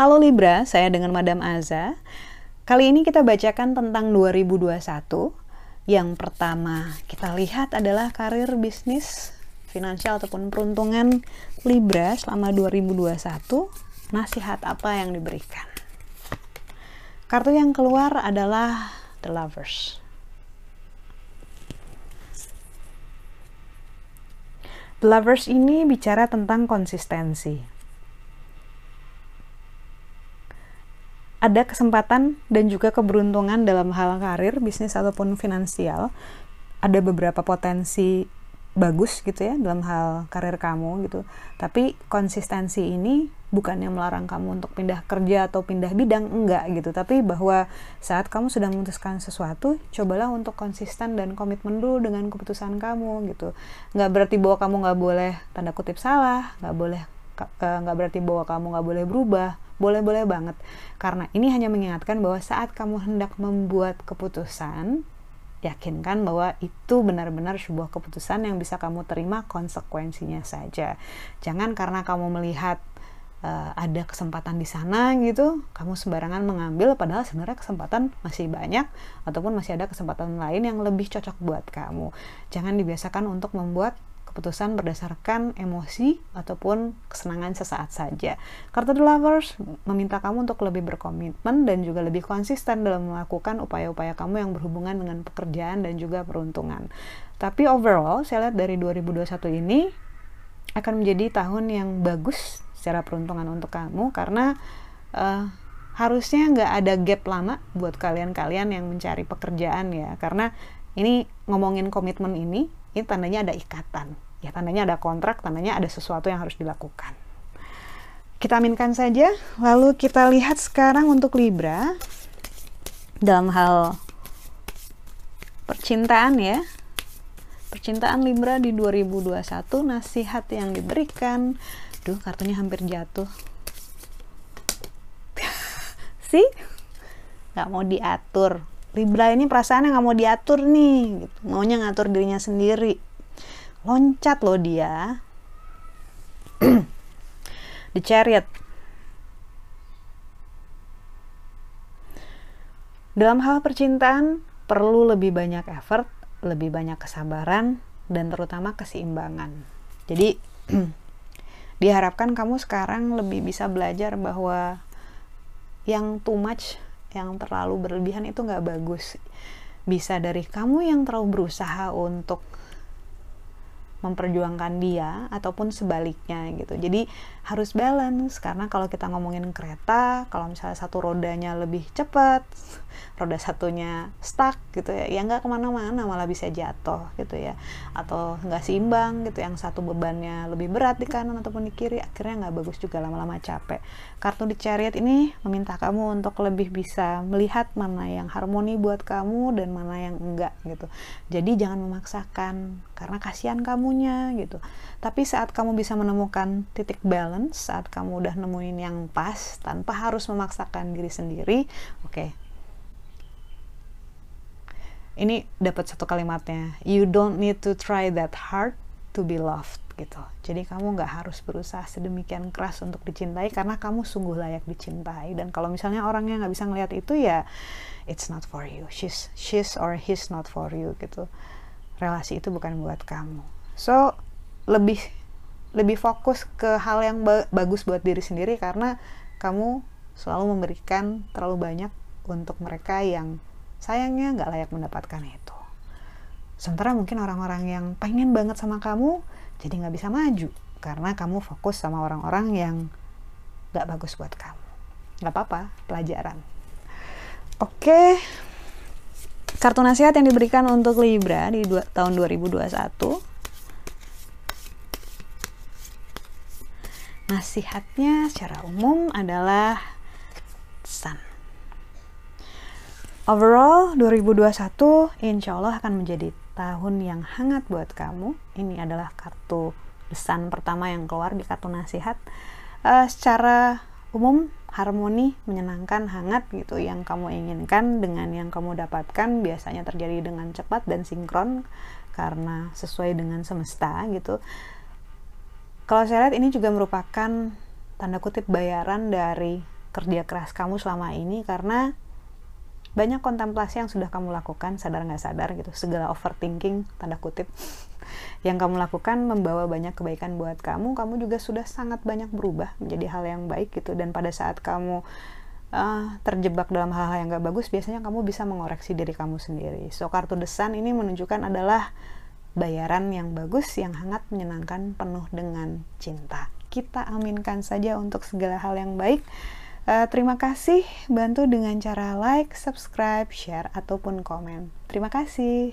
Halo Libra, saya dengan Madam Aza. Kali ini kita bacakan tentang 2021. Yang pertama kita lihat adalah karir bisnis, finansial ataupun peruntungan Libra selama 2021. Nasihat apa yang diberikan? Kartu yang keluar adalah The Lovers. Lovers ini bicara tentang konsistensi ada kesempatan dan juga keberuntungan dalam hal karir, bisnis ataupun finansial. Ada beberapa potensi bagus gitu ya dalam hal karir kamu gitu. Tapi konsistensi ini bukannya melarang kamu untuk pindah kerja atau pindah bidang enggak gitu. Tapi bahwa saat kamu sudah memutuskan sesuatu, cobalah untuk konsisten dan komitmen dulu dengan keputusan kamu gitu. Nggak berarti bahwa kamu nggak boleh tanda kutip salah, nggak boleh eh, nggak berarti bahwa kamu nggak boleh berubah boleh-boleh banget. Karena ini hanya mengingatkan bahwa saat kamu hendak membuat keputusan, yakinkan bahwa itu benar-benar sebuah keputusan yang bisa kamu terima konsekuensinya saja. Jangan karena kamu melihat uh, ada kesempatan di sana gitu, kamu sembarangan mengambil padahal sebenarnya kesempatan masih banyak ataupun masih ada kesempatan lain yang lebih cocok buat kamu. Jangan dibiasakan untuk membuat keputusan berdasarkan emosi ataupun kesenangan sesaat saja. Kartu The Lovers meminta kamu untuk lebih berkomitmen dan juga lebih konsisten dalam melakukan upaya-upaya kamu yang berhubungan dengan pekerjaan dan juga peruntungan. Tapi overall, saya lihat dari 2021 ini akan menjadi tahun yang bagus secara peruntungan untuk kamu karena uh, harusnya nggak ada gap lama buat kalian-kalian yang mencari pekerjaan ya karena ini ngomongin komitmen ini ini tandanya ada ikatan. Ya tandanya ada kontrak tandanya ada sesuatu yang harus dilakukan. Kita aminkan saja. Lalu kita lihat sekarang untuk Libra. Dalam hal percintaan ya. Percintaan Libra di 2021 nasihat yang diberikan. Duh kartunya hampir jatuh. Sih nggak mau diatur Libra ini perasaannya nggak mau diatur nih gitu. maunya ngatur dirinya sendiri. Loncat loh dia. The Chariot. Dalam hal percintaan perlu lebih banyak effort lebih banyak kesabaran dan terutama keseimbangan. Jadi diharapkan kamu sekarang lebih bisa belajar bahwa yang too much yang terlalu berlebihan itu nggak bagus. Bisa dari kamu yang terlalu berusaha untuk memperjuangkan dia ataupun sebaliknya gitu. Jadi harus balance karena kalau kita ngomongin kereta kalau misalnya satu rodanya lebih cepat roda satunya stuck gitu ya ya nggak ke mana-mana malah bisa jatuh gitu ya. Atau nggak seimbang gitu yang satu bebannya lebih berat di kanan ataupun di kiri akhirnya nggak bagus juga lama-lama capek. Kartu di chariot ini meminta kamu untuk lebih bisa melihat mana yang harmoni buat kamu dan mana yang enggak gitu. Jadi jangan memaksakan karena kasihan kamunya gitu. Tapi saat kamu bisa menemukan titik balance saat kamu udah nemuin yang pas tanpa harus memaksakan diri sendiri oke. Okay, ini dapat satu kalimatnya you don't need to try that hard to be loved gitu. Jadi kamu nggak harus berusaha sedemikian keras untuk dicintai karena kamu sungguh layak dicintai. Dan kalau misalnya orangnya nggak bisa ngelihat itu ya it's not for you. She's she's or he's not for you gitu. Relasi itu bukan buat kamu so lebih lebih fokus ke hal yang ba bagus buat diri sendiri karena kamu selalu memberikan terlalu banyak untuk mereka yang sayangnya nggak layak mendapatkan itu. Sementara mungkin orang-orang yang pengen banget sama kamu jadi nggak bisa maju karena kamu fokus sama orang-orang yang nggak bagus buat kamu. Nggak apa-apa pelajaran. Oke. Kartu nasihat yang diberikan untuk Libra di tahun 2021 nasihatnya secara umum adalah Sun Overall, 2021 insya Allah akan menjadi tahun yang hangat buat kamu. Ini adalah kartu pesan pertama yang keluar di kartu nasihat. Uh, secara umum harmoni menyenangkan hangat gitu yang kamu inginkan dengan yang kamu dapatkan biasanya terjadi dengan cepat dan sinkron karena sesuai dengan semesta gitu kalau saya lihat ini juga merupakan tanda kutip bayaran dari kerja keras kamu selama ini karena banyak kontemplasi yang sudah kamu lakukan sadar nggak sadar gitu. Segala overthinking tanda kutip yang kamu lakukan membawa banyak kebaikan buat kamu. Kamu juga sudah sangat banyak berubah menjadi hal yang baik gitu. Dan pada saat kamu uh, terjebak dalam hal-hal yang gak bagus biasanya kamu bisa mengoreksi diri kamu sendiri. So kartu desan ini menunjukkan adalah bayaran yang bagus yang hangat menyenangkan penuh dengan cinta kita aminkan saja untuk segala hal yang baik Uh, terima kasih, bantu dengan cara like, subscribe, share, ataupun komen. Terima kasih.